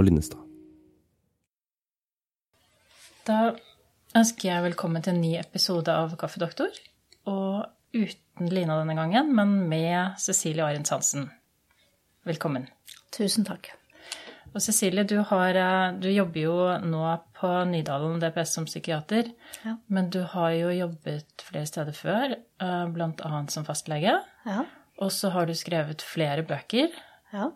Og Linnestad. Da ønsker jeg velkommen til en ny episode av Kaffedoktor. Og uten Lina denne gangen, men med Cecilie Arendt Hansen. Velkommen. Tusen takk. Og Cecilie, du, har, eh, du, jobber jo nå på Nydalen DPS som psykiater. Ja. Men du har jo jobbet flere steder før, eh, bl.a. som fastlege. Ja. Og så har du skrevet flere bøker, Ja.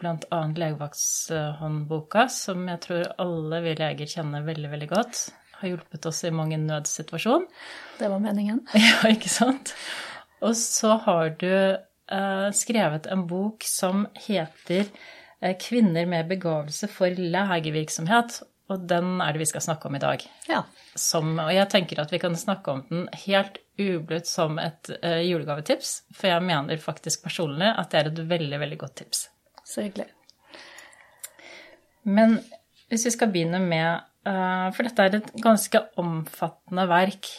Blant annet legevaktshåndboka, som jeg tror alle vi leger kjenner veldig, veldig godt. Har hjulpet oss i mange nødsituasjon. Det var meningen. Ja, ikke sant? Og så har du eh, skrevet en bok som heter eh, 'Kvinner med begavelse for legevirksomhet'. Og den er det vi skal snakke om i dag. Ja. Som, og jeg tenker at vi kan snakke om den helt ublutt som et uh, julegavetips. For jeg mener faktisk personlig at det er et veldig, veldig godt tips. Så hyggelig. Men hvis vi skal begynne med uh, For dette er et ganske omfattende verk.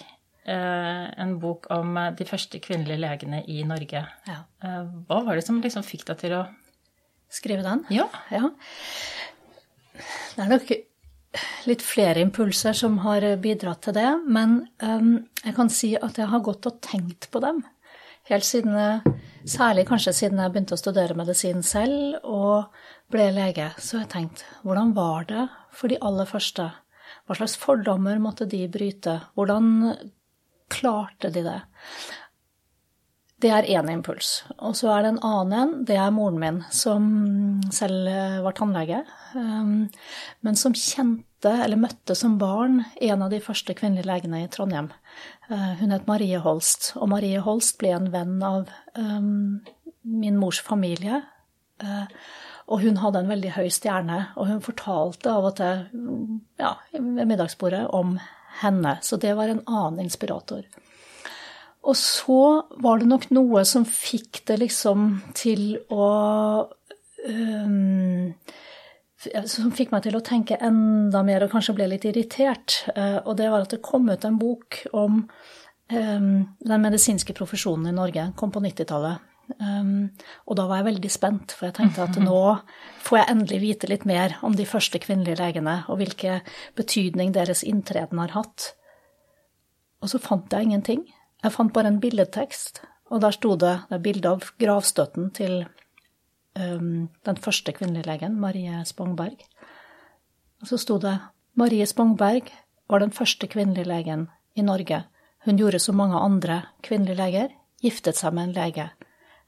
Uh, En bok om de første kvinnelige legene i Norge. Ja. Hva var det som liksom fikk deg til å Skrive den? Ja. Ja. Det er nok litt flere impulser som har bidratt til det, men um, jeg kan si at jeg har gått og tenkt på dem. Helt siden jeg, Særlig kanskje siden jeg begynte å studere medisin selv og ble lege, så har jeg tenkt hvordan var det for de aller første? Hva slags fordommer måtte de bryte? Hvordan klarte de det? Det er én impuls. Og så er det en annen en. Det er moren min, som selv var tannlege, um, men som kjente, eller møtte som barn, en av de første kvinnelige legene i Trondheim. Uh, Hun het Marie Holst, og Marie Holst ble en venn av um, min mors familie. Uh, Og hun hadde en veldig høy stjerne, og hun fortalte av og til ja, ved middagsbordet om henne. Så det var en annen inspirator. Og så var det nok noe som fikk det liksom til å um, Som fikk meg til å tenke enda mer og kanskje ble litt irritert. Uh, og det var at det kom ut en bok om um, den medisinske profesjonen i Norge. Kom på 90-tallet. Um, og da var jeg veldig spent, for jeg tenkte at nå får jeg endelig vite litt mer om de første kvinnelige legene, og hvilken betydning deres inntreden har hatt. Og så fant jeg ingenting. Jeg fant bare en billedtekst, og der sto det, det bilde av gravstøtten til um, den første kvinnelige legen, Marie Spongberg. Og så sto det Marie Spongberg var den første kvinnelige legen i Norge. Hun gjorde som mange andre kvinnelige leger, giftet seg med en lege.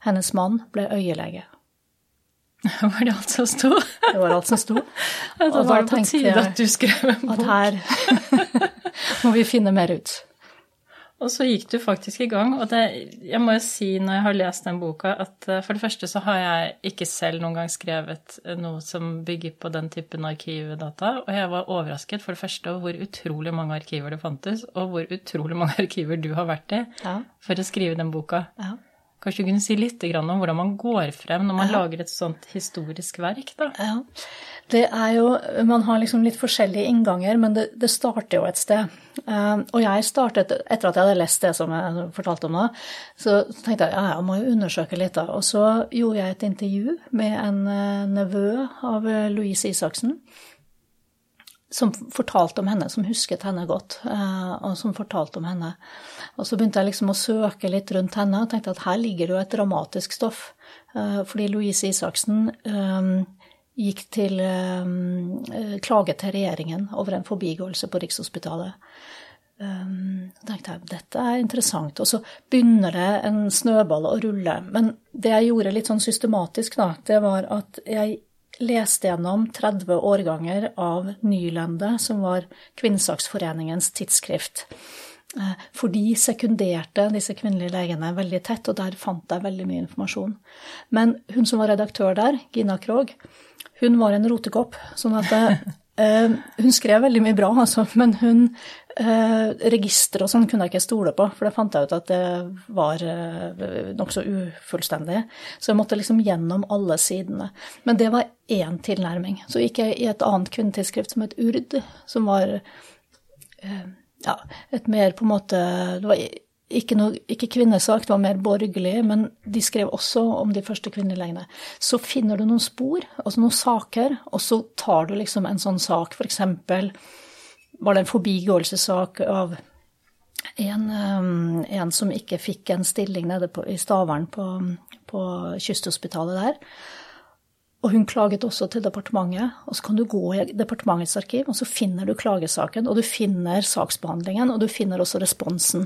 Hennes mann ble øyelege. Var det alt som sto? Det var alt som sto. Ja, da Og da var det på tide at du skrev en At her må vi finne mer ut. Og så gikk du faktisk i gang. Og det, jeg må jo si når jeg har lest den boka, at eh, for det første så har jeg ikke selv noen gang skrevet eh, noe som bygger på den typen arkivdata. Og jeg var overrasket for det første over hvor utrolig mange arkiver det fantes, og hvor utrolig mange arkiver du har vært i Ja. for å skrive den boka. Ja. Kanskje du kunne si litt om hvordan man går frem når man Ja. lager et sånt historisk verk, da? Ja. Det er jo Man har liksom litt forskjellige innganger, men det, det starter jo et sted. Eh, og jeg startet, etter at jeg hadde lest det som jeg fortalte om da, så tenkte jeg ja, jeg må jo undersøke litt, da. Og så gjorde jeg et intervju med en eh, nevø av Louise Isaksen. Som fortalte om henne, som husket henne godt, eh, og som fortalte om henne. Og så begynte jeg liksom å søke litt rundt henne og tenkte at her ligger det jo et dramatisk stoff. Eh, Fordi Louise Isaksen eh, gikk til klage til regjeringen over en forbigåelse på Rikshospitalet. Da tenkte jeg dette er interessant. Og så begynner det en snøball å rulle. Men det jeg gjorde litt sånn systematisk, da, det var at jeg leste gjennom 30 årganger av Nylende, som var Kvinnesaksforeningens tidsskrift. Eh, For de sekunderte disse kvinnelige legene veldig tett, og der fant jeg veldig mye informasjon. Men hun som var redaktør der, Gina Krogh, hun var en rotekopp. sånn at eh, hun skrev veldig mye bra, altså, men hun eh, Register og sånn kunne jeg ikke stole på, for det fant jeg ut at det var eh, nokså ufullstendig. Så jeg måtte liksom gjennom alle sidene. Men det var én tilnærming. Så gikk jeg i et annet kvinnetidsskrift som het Urd, som var eh, ja, et mer på en måte Det var ikke, noe, ikke kvinnesak, det var mer borgerlig, men de skrev også om de første kvinnelegene. Så finner du noen spor, altså noen saker, og så tar du liksom en sånn sak, f.eks. var det en forbigåelsessak av en, um, en, som ikke fikk en stilling nede på, i Stavern, på, på kysthospitalet der. Og hun klaget også til departementet. Og så kan du gå i departementets arkiv, og så finner du klagesaken, og du finner saksbehandlingen, og du finner også responsen.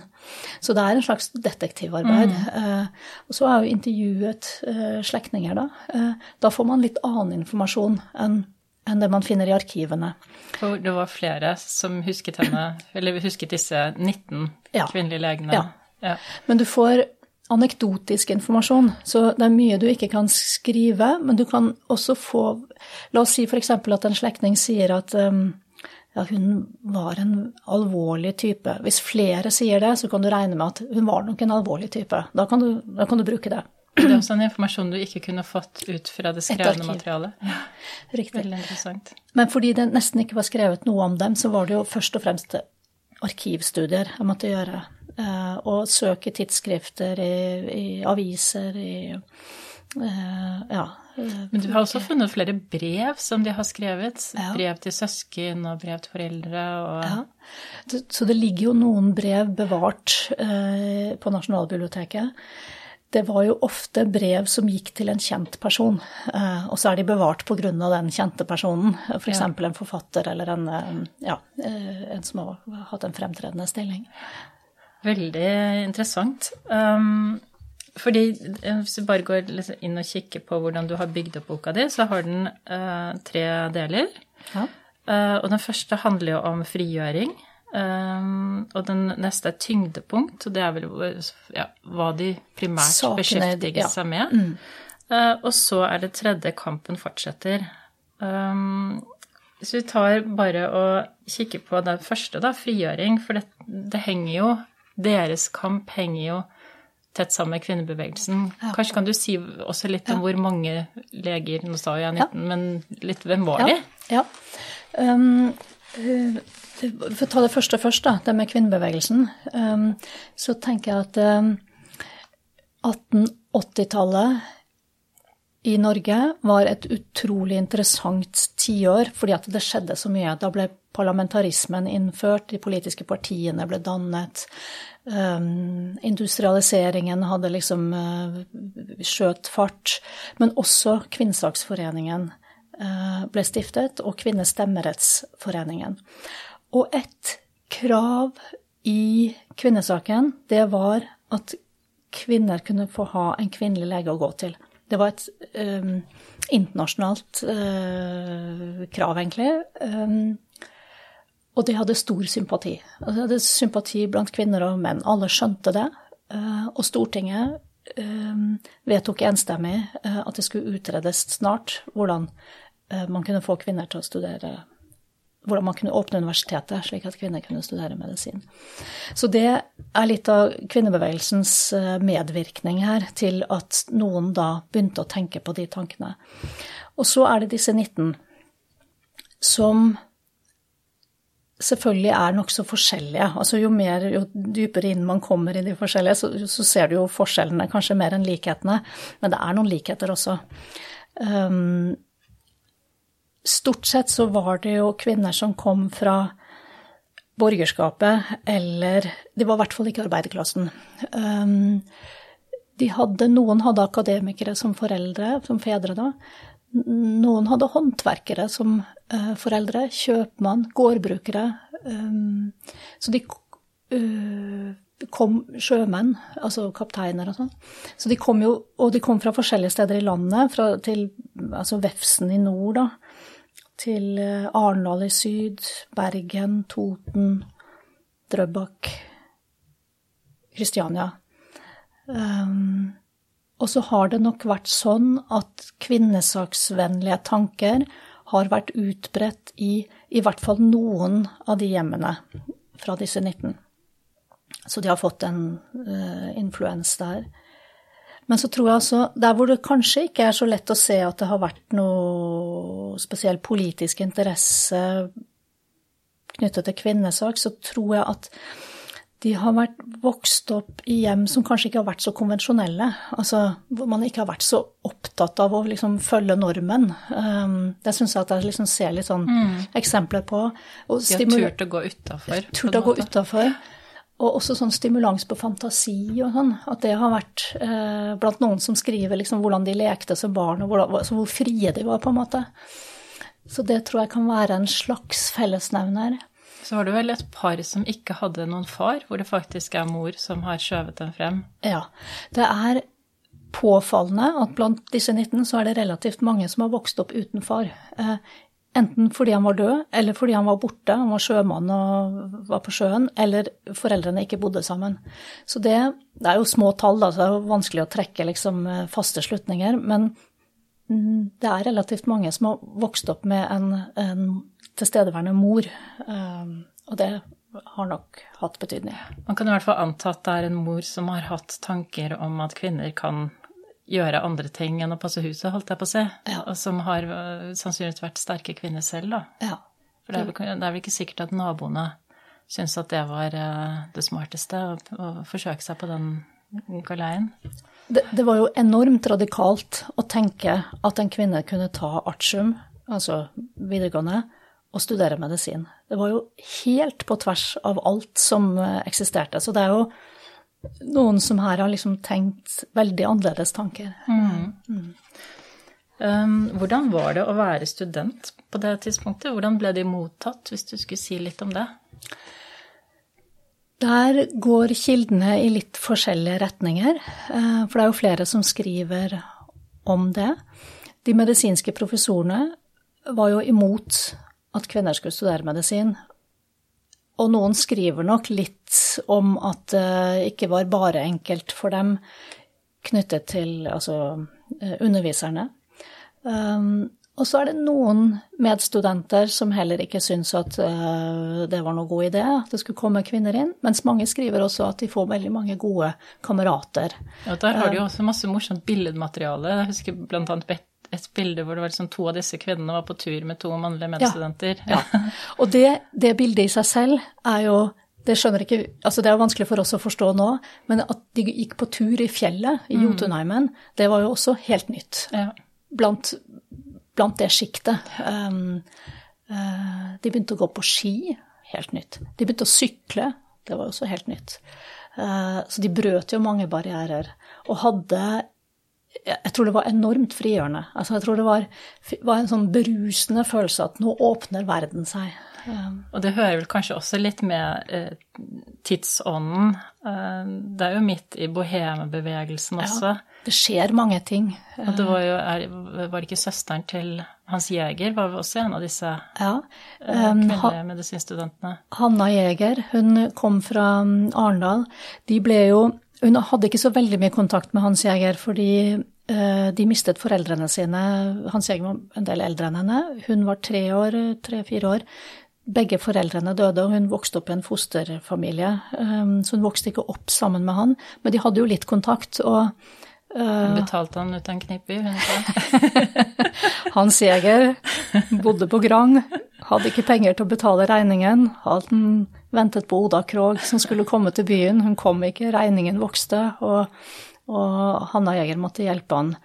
Så det er en slags detektivarbeid. Mm. Eh, og så er jo intervjuet eh, slektninger, da. Eh, da får man litt annen informasjon enn enn det man finner i arkivene. For det var flere som husket henne, eller husket disse 19 ja. kvinnelige legene? Ja. ja. Men du får anekdotisk informasjon. Så det er mye du ikke kan skrive, men du kan også få La oss si f.eks. at en slektning sier at um, ja, hun var en alvorlig type. Hvis flere sier det, så kan du regne med at hun var nok en alvorlig type. Da kan du, da kan du bruke det. Det er også en informasjon du ikke kunne fått ut fra det skrevne materialet. Ja, riktig. Veldig interessant. Men fordi det nesten ikke var skrevet noe om dem, så var det jo først og fremst arkivstudier jeg måtte gjøre. Eh, og søke tidsskrifter, i, i aviser, i eh, ja. Eh, Men du har også funnet flere brev som de har skrevet? Ja. Brev til søsken og brev til foreldre og Ja. Så det ligger jo noen brev bevart på Nasjonalbiblioteket. Det var jo ofte brev som gikk til en kjent person, og så er de bevart pga. den kjente personen. F.eks. For ja. en forfatter eller en, ja, en som har hatt en fremtredende stilling. Veldig interessant. Um, fordi eh, hvis du bare går inn og kikker på hvordan du har bygd opp boka di, så har den uh, tre deler. Ja. Uh, og den første handler jo om frigjøring. Um, og den neste er tyngdepunkt, og det er vel ja, hva de primært Sakene, beskjeftiger ja. seg med. Mm. Uh, og så er det tredje kampen fortsetter. Um, hvis vi tar bare og kikker på den første, da, frigjøring, for det, det henger jo deres kamp henger jo tett sammen med kvinnebevegelsen. Ja. Kanskje kan du si også litt om ja. hvor mange leger Nå sa jeg 19, ja. men litt hvem var de? Ja. Um, for å ta det første først, da, det med kvinnebevegelsen. Um, så tenker jeg at um, 1880-tallet i Norge var et utrolig interessant tiår fordi at det skjedde så mye. Da ble parlamentarismen innført, de politiske partiene ble dannet. Um, industrialiseringen hadde liksom uh, skjøt fart. Men også Kvinnesaksforeningen uh, ble stiftet, og Kvinnestemmerettsforeningen. Og et krav i kvinnesaken, det var at kvinner kunne få ha en kvinnelig lege å gå til. Det var et um, internasjonalt uh, krav, egentlig. Um, og de hadde stor sympati. De hadde sympati blant kvinner og menn. Alle skjønte det. Eh, og Stortinget eh, vedtok enstemmig eh, at det skulle utredes snart hvordan man kunne få kvinner til å studere hvordan man kunne åpne universitetet, slik at kvinner kunne studere medisin. Så det er litt av kvinnebevegelsens medvirkning her til at noen da begynte å tenke på de tankene. Og så er det disse 19 som selvfølgelig er nokså forskjellige. Altså jo, mer, jo dypere inn man kommer i de forskjellige, så, så, ser du jo forskjellene kanskje mer enn likhetene. Men det er noen likheter også. Um, stort sett så var det jo kvinner som kom fra borgerskapet, eller De var i hvert fall ikke arbeiderklassen. Um, de hadde, noen hadde akademikere som foreldre, som fedre da. Noen hadde håndverkere som uh, foreldre, kjøpmann, gårdbrukere. Um, så de uh, kom sjømenn, altså kapteiner og sånn. Så de kom jo, og de kom fra forskjellige steder i landet, fra, til altså Vefsn i nord, da, til Arendal i syd, Bergen, Toten, Drøbak, Kristiania. Um, og så har det nok vært sånn at kvinnesaksvennlige tanker har vært utbredt i i hvert fall noen av de hjemmene fra disse 19. Så de har fått en uh, influens der. Men så tror jeg altså, der hvor det kanskje ikke er så lett å se at det har vært noe spesiell politisk interesse knyttet til kvinnesak, så tror jeg at de har vært vokst opp i hjem som kanskje ikke har vært så konvensjonelle. Altså hvor man ikke har vært så opptatt av å liksom følge normen. Um, det syns jeg at jeg liksom ser litt sånn mm. eksempler på. De har turt å gå utafor. Turt å gå utafor. Og også sånn stimulans på fantasi og sånn. At det har vært eh, blant noen som skriver liksom hvordan de lekte som barn, og hvordan, altså hvor frie de var, på en måte. Så det tror jeg kan være en slags fellesnevner. Så var det vel et par som ikke hadde noen far, hvor det faktisk er mor som har skjøvet dem frem? Ja. Det er påfallende at blant disse 19 så er det relativt mange som har vokst opp uten far. Eh, enten fordi han var død, eller fordi han var borte, han var sjømann og var på sjøen, eller foreldrene ikke bodde sammen. Så det, det er jo små tall, da, så det er vanskelig å trekke liksom, faste slutninger. Men det er relativt mange som har vokst opp med en, en tilstedeværende mor. Ehm, og det har nok hatt betydning. Man kan i hvert fall anta at det er en mor som har hatt tanker om at kvinner kan gjøre andre ting enn å passe huset, holdt jeg på å si. Ja. Og som har uh, sannsynligvis vært sterke kvinner selv, da. Ja. For det er, vel, det er, vel, ikke sikkert at naboene syntes at det var uh, det smarteste, å, å, forsøke seg på den galeien. Det, det, var jo enormt radikalt å tenke at en kvinne kunne ta artium, altså videregående, og studere medisin. Det var jo helt på tvers av alt som eh, eksisterte. Så det er jo noen som her har liksom tenkt veldig annerledes tanker. Mm. Mm. Um, hvordan var det å være student på det tidspunktet? Hvordan ble de mottatt, hvis du skulle si litt om det? Der går kildene i litt forskjellige retninger, eh, for det er jo flere som skriver om det. De medisinske professorene var jo imot at kvinner skulle studere medisin. Og noen skriver nok litt om at det ikke var bare enkelt for dem knyttet til altså, eh, underviserne. Um, og så er det noen medstudenter som heller ikke syns at uh, det var noen god idé at det skulle komme kvinner inn, mens mange skriver også at de får veldig mange gode kamerater. Ja, Der har de jo også masse morsomt billedmateriale. Jeg husker blant annet et bilde hvor det var liksom to av disse kvinnene var på tur med to mannlige medstudenter. Ja, ja. Og det, det, bildet i seg selv er jo det skjønner ikke, altså det er vanskelig for oss å forstå nå, men at de gikk på tur i fjellet i mm. Jotunheimen, det var jo også helt nytt. Ja. Blant, blant, det sjiktet. Um, uh, de begynte å gå på ski, helt nytt. De begynte å sykle, det var også helt nytt. Uh, så de brøt jo mange barrierer. Og hadde jeg tror det var enormt frigjørende. Altså, jeg tror det var, var, en sånn berusende følelse at nå åpner verden seg. Um, og det hører vel kanskje også litt med eh, tidsånden. Eh, det er jo midt i bohemebevegelsen også. Ja, det skjer mange ting. Og det var jo er, Var det ikke søsteren til Hans Jæger var også en av disse ja, eh, um, kvinnelige medisinstudentene? Hanna Jæger, hun kom fra um, Arendal. De ble jo hun hadde ikke så veldig mye kontakt med Hans Jæger, fordi uh, de mistet foreldrene sine. Hans Jæger var en del eldre enn henne. Hun var tre år, tre-fire år. Begge foreldrene døde, og hun vokste opp i en fosterfamilie. Um, så hun vokste ikke opp sammen med han, men de hadde jo litt kontakt. og Betalte han ut en knipp i? Hans Jæger bodde på Grang, hadde ikke penger til å betale regningen. Han ventet på Oda Krog som skulle komme til byen. Hun kom ikke, regningen vokste, og, og Hanna Jæger måtte hjelpe han.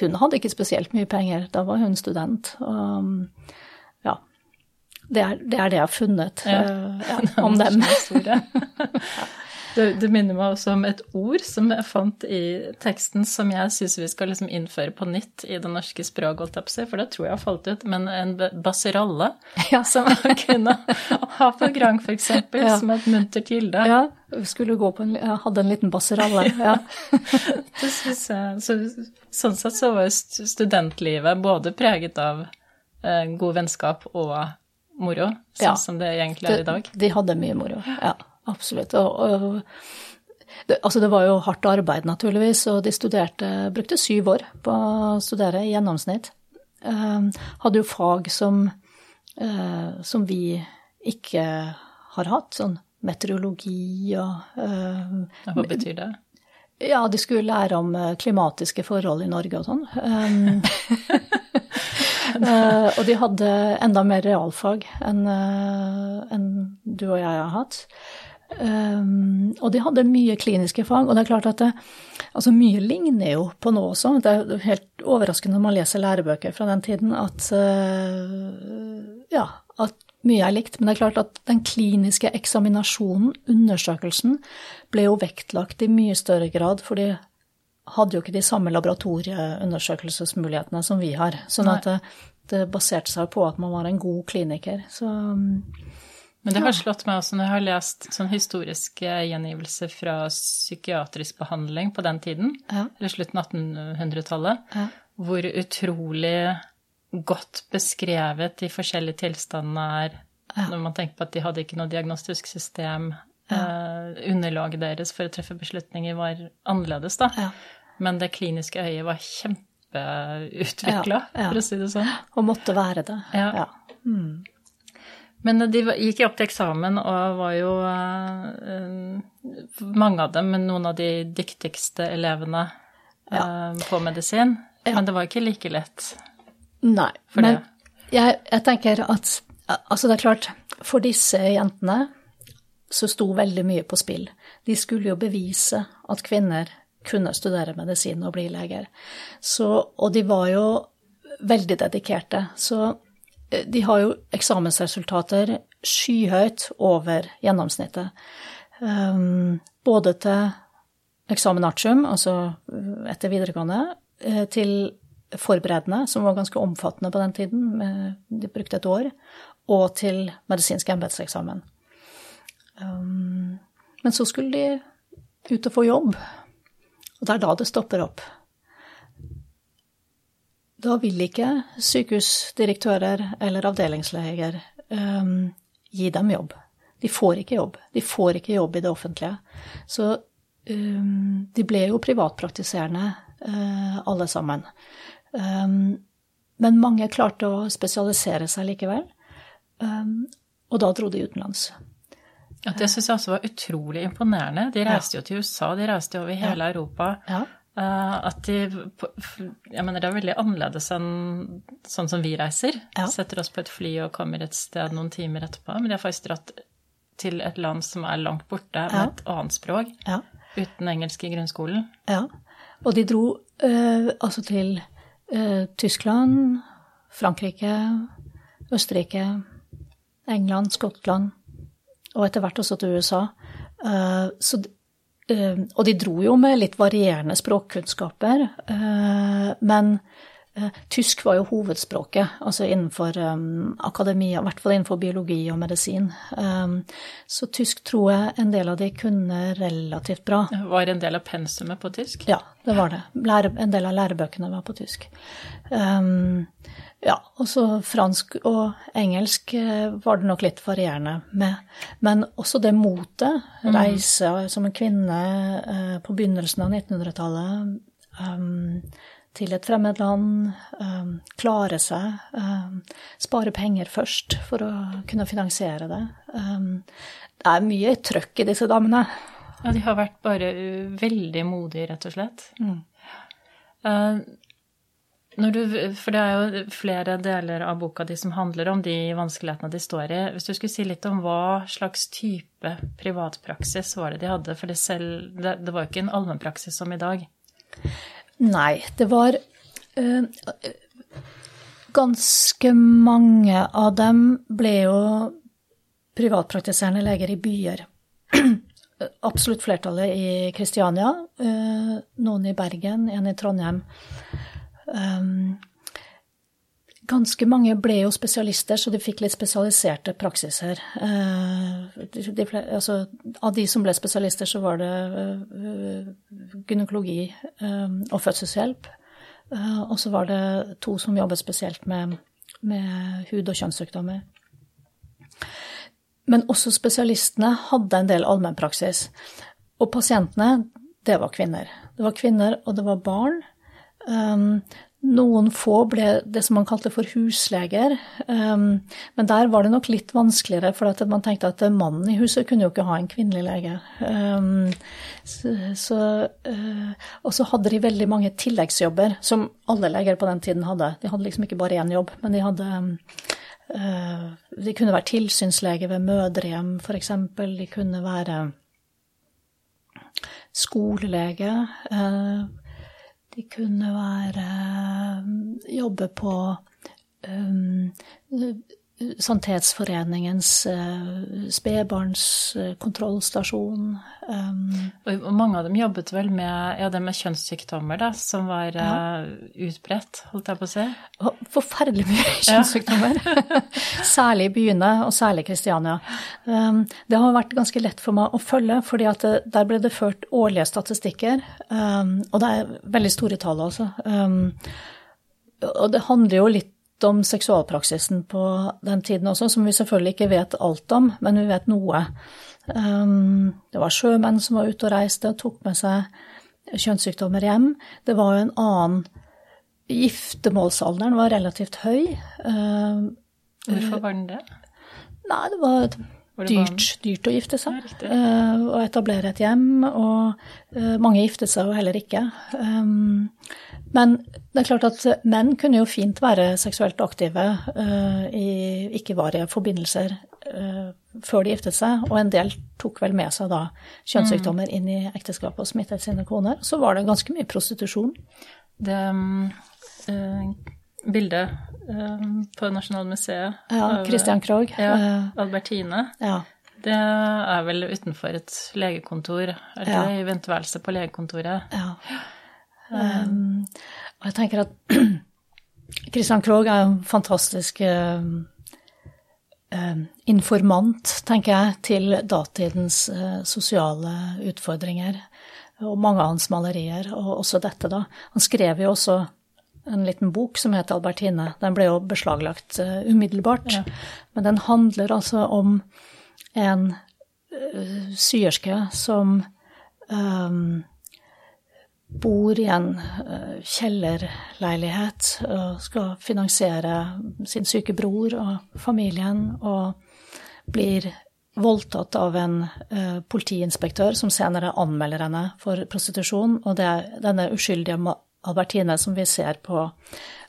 Hun hadde ikke spesielt mye penger, da var hun student. Og, ja. Det er, det er, det jeg har funnet ja. ja, om dem. Det, det, minner meg også om et ord som jeg fant i teksten som jeg syns vi skal liksom innføre på nytt i det norske språket, for det tror jeg har falt ut. Men en baseralle, ja. som man kunne ha på Grang, f.eks., ja. som et muntert gilde. Ja, skulle gå på en, jeg hadde en liten baseralle. ja. det synes jeg, så, sånn sett så var studentlivet både preget av eh, god vennskap og moro, sånn som det egentlig er i dag. De, de hadde mye moro, ja absolutt. Og, og det, altså det var jo hardt arbeid, naturligvis, og de studerte Brukte syv år på å studere i gjennomsnitt. Uh, hadde jo fag som, uh, som vi ikke har hatt, sånn meteorologi og uh, Hva betyr det? Ja, de skulle lære om klimatiske forhold i Norge og sånn. Um, og de hadde enda mer realfag enn en du og jeg har hatt. Um, og de hadde mye kliniske fag, og det er klart at det, altså mye ligner jo på nå også. Det er helt overraskende når man leser lærebøker fra den tiden at, uh, ja, at mye er likt. Men det er klart at den kliniske eksaminasjonen, undersøkelsen, ble jo vektlagt i mye større grad, for de hadde jo ikke de samme laboratorieundersøkelsesmulighetene som vi har. Sånn at det, det, baserte seg på at man var en god kliniker. Så men det har slått meg også når jeg har lest sånn historiske gjengivelser fra psykiatrisk behandling på den tiden, ja. eller slutten av 1800-tallet, ja. hvor utrolig godt beskrevet de forskjellige tilstandene er ja. når man tenker på at de hadde ikke noe diagnostisk system. Uh, underlaget deres for å treffe beslutninger var annerledes, da. Men det kliniske øyet var kjempeutvikla, for å si det sånn. Og måtte være det. Ja. Mm. Men de gikk opp til eksamen og var jo uh, mange av dem, men noen av de dyktigste elevene ja. på medisin. Ja. Men det var ikke like lett. Nei, men jeg, jeg, tenker at Altså, det er klart, for disse jentene så sto veldig mye på spill. De skulle jo bevise at kvinner kunne studere medisin og bli leger. Så, og de var jo veldig dedikerte. Så de har jo eksamensresultater skyhøyt over gjennomsnittet. Um, både til eksamen artium, altså etter videregående, eh, til forberedende, som var ganske omfattende på den tiden, de brukte et år, og til medisinsk embetseksamen. Um, men så skulle de ut og få jobb, og det er da det stopper opp. Da vil ikke sykehusdirektører eller avdelingsleger um, gi dem jobb. De får ikke jobb. De får ikke jobb i det offentlige. Så um, de ble jo privatpraktiserende uh, alle sammen. Um, men mange klarte å spesialisere seg likevel. og da dro de utenlands. Ja, det syns jeg også var utrolig imponerende. De reiste jo til USA, de reiste over hele ja. Europa. Ja. Eh, at de Jeg mener, det er veldig annerledes enn sånn som vi reiser. Ja. Setter oss på et fly og kommer et sted noen timer etterpå. Men de har faktisk dratt til et land som er langt borte, med et annet språk. Ja. Uten engelsk i grunnskolen. Ja. Og de dro uh, altså til uh, Tyskland, Frankrike, Østerrike, England, Skottland og etter hvert også til USA. Uh, så og de dro jo med litt varierende språkkunnskaper, eh, men eh, tysk var jo hovedspråket, altså innenfor akademia, i hvert fall innenfor biologi og medisin. Så tysk tror jeg en del av de kunne relativt bra. Var en del av pensumet på tysk? Ja, det var det. En del av lærebøkene var på tysk. Ja, og så fransk og engelsk eh, var det nok litt varierende med. Men også det motet, mm. reise som en kvinne uh, på begynnelsen av 1900-tallet um, til et fremmed land, um, klare seg, um, spare penger først for å kunne finansiere det. det er mye trøkk i disse damene. Ja, de har vært bare veldig modige, rett og slett. Mm. Du, for det er jo flere deler av boka di som handler om de vanskelighetene de står i. Hvis du skulle si litt om hva slags type privatpraksis var det de hadde? For det, selv, det, det var jo ikke en allmennpraksis som i dag. Nei, det var øh, Ganske mange av dem ble jo privatpraktiserende leger i byer. Absolutt flertallet i Kristiania, øh, noen i Bergen, en i Trondheim. Um, ganske mange ble jo spesialister, så de fikk litt spesialiserte praksiser. Uh, de, de, altså, av de som ble spesialister, så var det uh, gynekologi uh, og fødselshjelp. og så var det to som jobbet spesielt med, med hud- og kjønnssykdommer. Men også spesialistene hadde en del allmennpraksis. Og pasientene, det var kvinner. Det var kvinner, og det var barn. Um, noen få ble det som man kalte for husleger, um, men der var det nok litt vanskeligere, for man tenkte at mannen i huset kunne jo ikke ha en kvinnelig lege. Så, uh, og så hadde de veldig mange tilleggsjobber, som alle leger på den tiden hadde. De hadde liksom ikke bare én jobb, men de hadde De kunne være tilsynslege ved mødrehjem, f.eks. De kunne være skolelege. De kunne være Jobbe på um, Sanitetsforeningens eh, spedbarnskontrollstasjon. Um, mange av dem jobbet vel med, ja, med kjønnssykdommer, da, som var ja. uh, utbredt, holdt jeg på å si? Forferdelig mye kjønnssykdommer. særlig i byene, og særlig Kristiania. Um, det har vært ganske lett for meg å følge, fordi at det, der ble det ført årlige statistikker. Um, og det er veldig store tall, altså. Um, og det handler jo litt om seksualpraksisen på den tiden også, som vi selvfølgelig ikke vet alt om, men vi vet noe. Um, det var sjømenn som var ute og reiste og tok med seg kjønnssykdommer hjem. Det var jo en annen Giftermålsalderen var relativt høy. Um, Hvorfor var den det? Nei, det var dyrt, dyrt å gifte seg. Uh, og etablere et hjem. Og uh, mange giftet seg jo heller ikke. Um, men det er klart at menn kunne jo fint være seksuelt aktive uh, i ikke-varige forbindelser før de giftet seg, og en del tok vel med seg da kjønnssykdommer inn i ekteskapet og smittet sine koner. Så var det ganske mye prostitusjon. Det bildet på Nasjonalmuseet Ja, Christian Krogh. Ja, Albertine. Ja. Det er vel utenfor et legekontor, eller ja. i venteværelset på legekontoret. Ja. Um, og jeg tenker at Christian Krogh er en fantastisk uh, uh, informant, tenker jeg, til datidens uh, sosiale utfordringer. Og mange av hans malerier, og også dette, da. Han skrev jo også en liten bok som heter Albertine. Den ble jo beslaglagt umiddelbart. Ja. Men den handler altså om en syerske som um, bor i en kjellerleilighet og skal finansiere sin syke bror og familien, og blir voldtatt av en politiinspektør som senere anmelder henne for prostitusjon. Og det denne uskyldige Albertine som vi ser på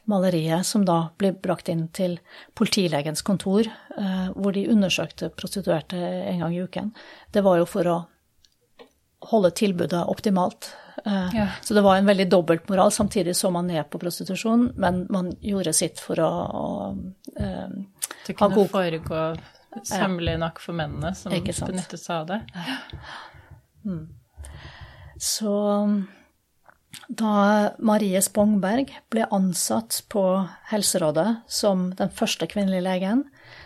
maleriet, som da blir brakt inn til politilegens kontor, uh, hvor de undersøkte prostituerte en gang i uken. Det var jo for å holde tilbudet optimalt. Eh, ja. Så det var en veldig dobbeltmoral. Samtidig så man ned på prostitusjon, men man gjorde sitt for å, å uh, Det kunne god... foregå sømmelig nok for mennene som benyttet seg av det. Ja. Mm. Så da Marie Spongberg ble ansatt på Helserådet som den første kvinnelige legen,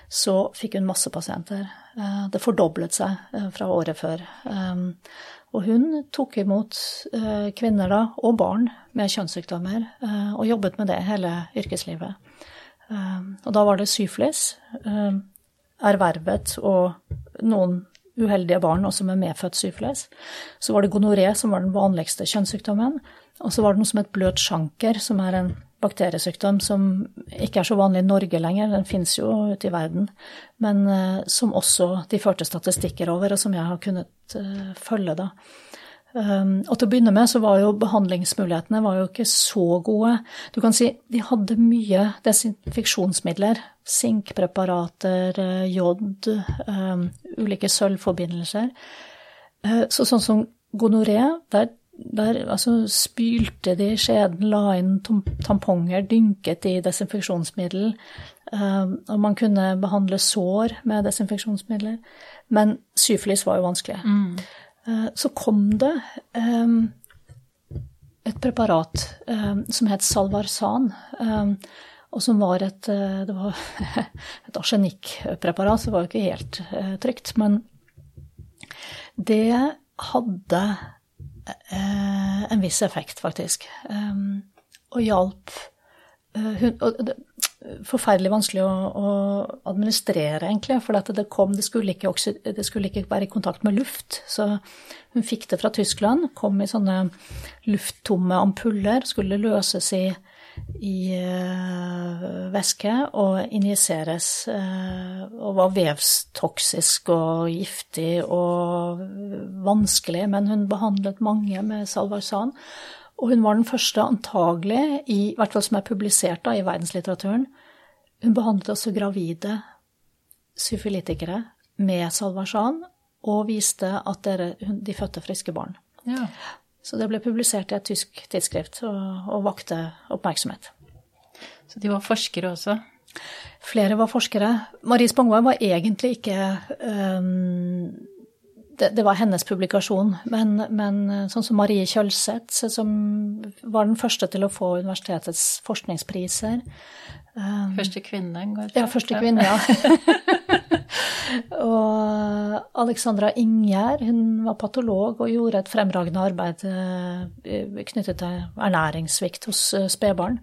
så fikk hun masse pasienter. Eh, det fordoblet seg fra året før. Og hun tok imot eh, kvinner da, og barn med kjønnssykdommer, eh, og jobbet med det hele yrkeslivet. Eh, og da var det syflis, ervervet og noen uheldige barn også med medfødt syfilis. Så var det gonoré, som var den vanligste kjønnssykdommen. Og så var det noe som het bløt sjanker, som er en bakteriesykdom som ikke er så vanlig i Norge lenger, den fins jo ute i verden, men uh, som også de førte statistikker over, og som jeg har kunnet uh, følge, da. Um, og til å begynne med så var jo behandlingsmulighetene var jo ikke så gode. Du kan si de hadde mye desinfeksjonsmidler. Sinkpreparater, uh, jod, um, ulike sølvforbindelser. så sånn som gonoré, der der altså, spylte de skjeden, la inn tamponger, dynket i desinfeksjonsmiddel. Um, og man kunne behandle sår med desinfeksjonsmidler. Men syfilis var jo vanskelig. Mm. Uh, så kom det um, et preparat um, som het Salvarsan. og som var et, uh, det var et arsenikkpreparat, så det var jo ikke helt uh, trygt. Men det hadde Eh, en viss effekt, faktisk. Og hjalp og Forferdelig vanskelig å, å, administrere, egentlig. For det, det, skulle ikke, det skulle ikke være i kontakt med luft. Så hun fikk det fra Tyskland. Kom i sånne lufttomme ampuller. Skulle løses i i uh, væske og injiseres uh, og var vevstoksisk og giftig og vanskelig, men hun behandlet mange med salvarsan. Og hun var den første antagelig, i, i hvert fall som er publisert da, i verdenslitteraturen, hun behandlet også gravide syfilitikere med salvarsan, og viste at dere, de fødte friske barn. Ja. Så det ble publisert i et tysk tidsskrift og, og vakte oppmerksomhet. Så de var forskere også? Flere var forskere. Marie Spangvang var egentlig ikke um, det, det, var hennes publikasjon, men, men, sånn som Marie Kjølseth, som var den første til å få universitetets forskningspriser um, Første kvinne? Går ja, første kvinne, ja. og Alexandra Ingjerd, hun var patolog og gjorde et fremragende arbeid eh, knyttet til ernæringssvikt hos eh, spedbarn.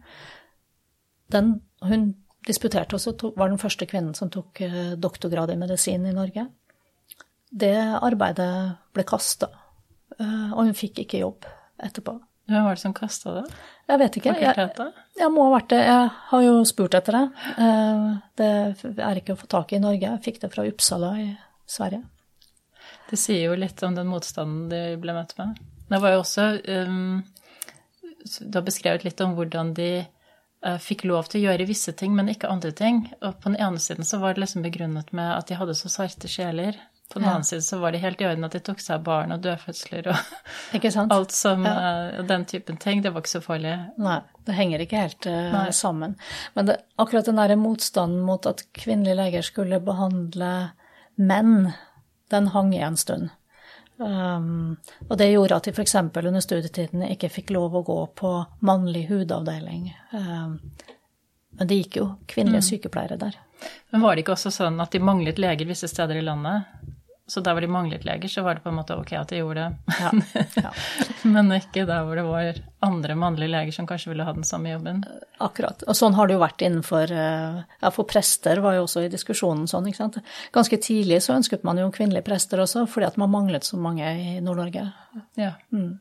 Hun disputerte også, var den første kvinnen som tok eh, doktorgrad i medisin i Norge. Det arbeidet ble kasta, og hun fikk ikke jobb etterpå. Hvem var det som kasta det? Jeg vet ikke. Jeg, jeg, må ha vært det. Jeg har jo spurt etter det. Eh, det er ikke å få tak i i Norge. Jeg fikk det fra Uppsala i Sverige. Det sier jo litt om den motstanden de ble møtt med. Det var jo også um, Du har beskrevet litt om hvordan de uh, fikk lov til å gjøre visse ting, men ikke andre ting. Og på den ene siden så var det liksom begrunnet med at de hadde så sarte sjeler. På den ja. annen side så var det helt i orden at de tok seg av barn og dødfødsler og alt som ja. uh, den typen ting. Det var ikke så farlig. Nei, det henger ikke helt uh, sammen. Men det, akkurat den derre motstanden mot at kvinnelige leger skulle behandle menn, den hang i en stund. Um, og det gjorde at de f.eks. under studietiden ikke fikk lov å gå på mannlig hudavdeling. Um, men det gikk jo kvinnelige mm. sykepleiere der. Men var det ikke også sånn at de manglet leger visse steder i landet? Så der hvor de manglet leger, så var det på en måte ok at de gjorde det. Ja, ja. Men ikke der hvor det var andre mannlige leger som kanskje ville ha den samme jobben. Akkurat. Og sånn har det jo vært innenfor eh, Ja, for prester var jo også i diskusjonen sånn, ikke sant. Ganske tidlig så ønsket man jo kvinnelige prester også, fordi at man manglet så mange i Nord-Norge. Ja. Mm.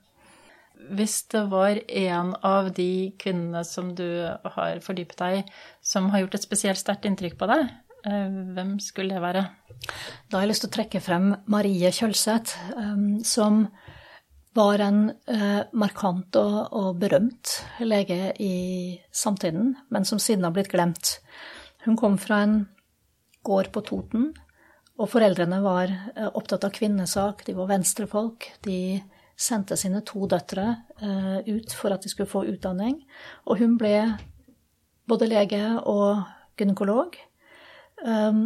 Hvis det var en av de kvinnene som du har fordypet deg i, som har gjort et spesielt sterkt inntrykk på deg, hvem skulle det være? Da har jeg lyst til å trekke frem Marie Kjølseth, eh, som var en eh, markant og berømt lege i samtiden, men som siden har blitt glemt. Hun kom fra en gård på Toten, og foreldrene var opptatt av kvinnesak, de var venstrefolk. De sendte sine to døtre ut for at de skulle få utdanning, og hun ble både lege og gynekolog. Um,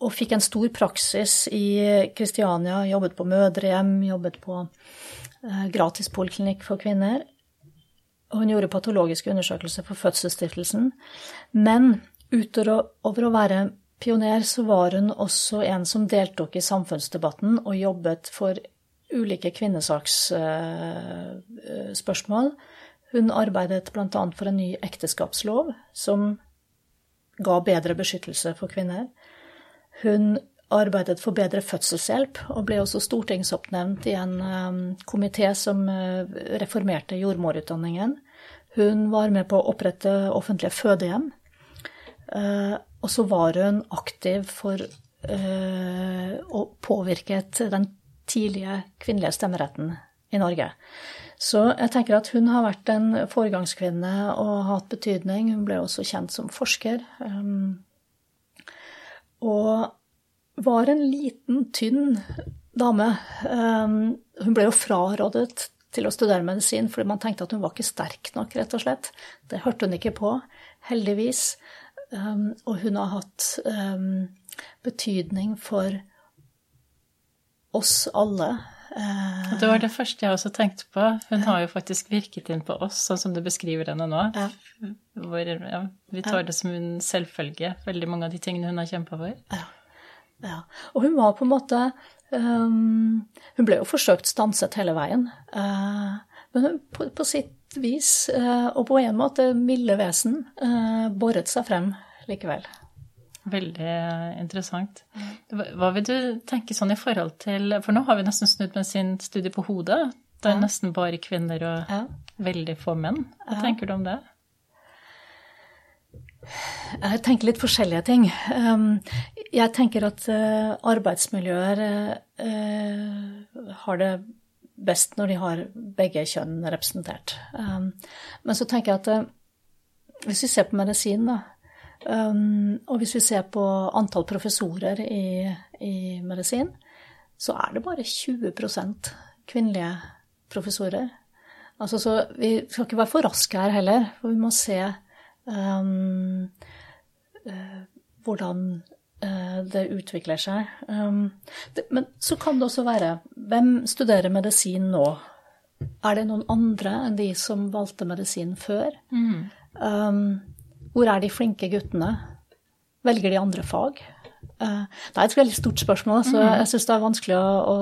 og fikk en stor praksis i Kristiania. Jobbet på mødrehjem, jobbet på uh, gratis poliklinikk for kvinner. Og hun gjorde patologiske undersøkelser for Fødselsstiftelsen. Men utover å være pioner, så var hun også en som deltok i samfunnsdebatten og jobbet for ulike kvinnesaksspørsmål. Hun arbeidet bl.a. for en ny ekteskapslov som ga bedre beskyttelse for kvinner. Hun arbeidet for bedre fødselshjelp, og ble også stortingsoppnevnt i en um, komité som uh, reformerte jordmorutdanningen. Hun var med på å opprette offentlige fødehjem. Uh, og så var hun aktiv for uh, og påvirket den tidlige kvinnelige stemmeretten i Norge. Så jeg tenker at hun har vært en foregangskvinne og hatt betydning. Hun ble også kjent som forsker. Um, og var en liten, tynn dame. Um, hun ble jo frarådet til å studere medisin fordi man tenkte at hun var ikke sterk nok, rett og slett. Det hørte hun ikke på, heldigvis. Um, og hun har hatt betydning for oss alle Uh, det var det første jeg også tenkte på. Hun har jo faktisk virket inn på oss, sånn som du beskriver henne nå. Ja. Hvor ja, vi tar det som en selvfølge, veldig mange av de tingene hun har kjempa for. Ja. ja. Og hun var på en måte um, Hun ble jo forsøkt stanset hele veien. Uh, men hun på, på sitt vis, uh, og på en måte milde vesen, boret seg frem likevel. Veldig interessant. Hva vil du tenke sånn i forhold til For nå har vi nesten snudd med sin studie på hodet. Det er ja. nesten bare kvinner og ja. veldig få menn. Hva ja. tenker du om det? Jeg tenker litt forskjellige ting. Um, jeg tenker at uh, arbeidsmiljøer uh, har det best når de har begge kjønn representert. Um, men så tenker jeg at uh, hvis vi ser på medisin, da, og hvis vi ser på antall professorer i, i medisin, så er det bare 20% kvinnelige professorer. Altså, så vi skal ikke være for raske her heller, for vi må se um, uh, hvordan uh, det utvikler seg. Um, det, men så kan det også være Hvem studerer medisin nå? Er det noen andre enn de som valgte medisin før? Mm. Um, hvor er de flinke guttene? Velger de andre fag? Uh, det er et veldig stort spørsmål, så mm. jeg syns det er vanskelig å, å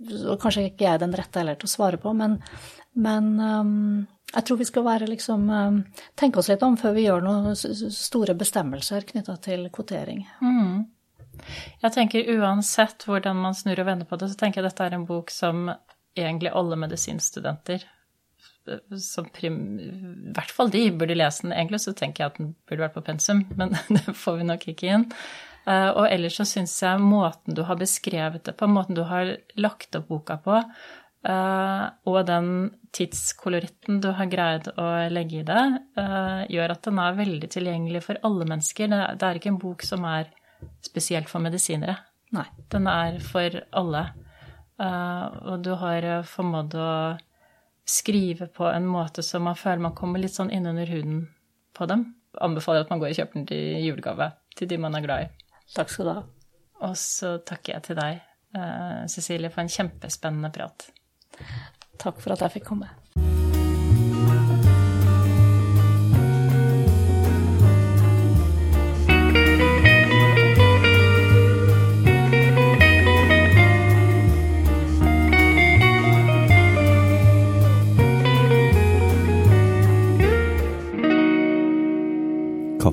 og kanskje ikke jeg er den rette heller til å svare på, men, men um, jeg tror vi skal være liksom um, tenke oss litt om før vi gjør noen store bestemmelser knytta til kvotering. Mm. Jeg tenker uansett hvordan man snur og vender på det, så tenker jeg dette er en bok som egentlig alle medisinstudenter som prim, I hvert fall de burde lese den. Egentlig så tenker jeg at den burde vært på pensum, men det får vi nok ikke inn. Eh, og ellers så syns jeg måten du har beskrevet det på, måten du har lagt opp boka på, eh, og den tidskoloritten du har greid å legge i det, eh, gjør at den er veldig tilgjengelig for alle mennesker. Det er ikke en bok som er spesielt for medisinere. Nei. Den er for alle. Og du har formådd å skrive på en måte som man føler man kommer litt sånn innunder huden på dem. Anbefaler at man går og kjøper den til julegave til de man er glad i. Takk skal du ha. Og så takker jeg til deg, eh, Cecilie, for en kjempespennende prat. Takk for at jeg fikk komme.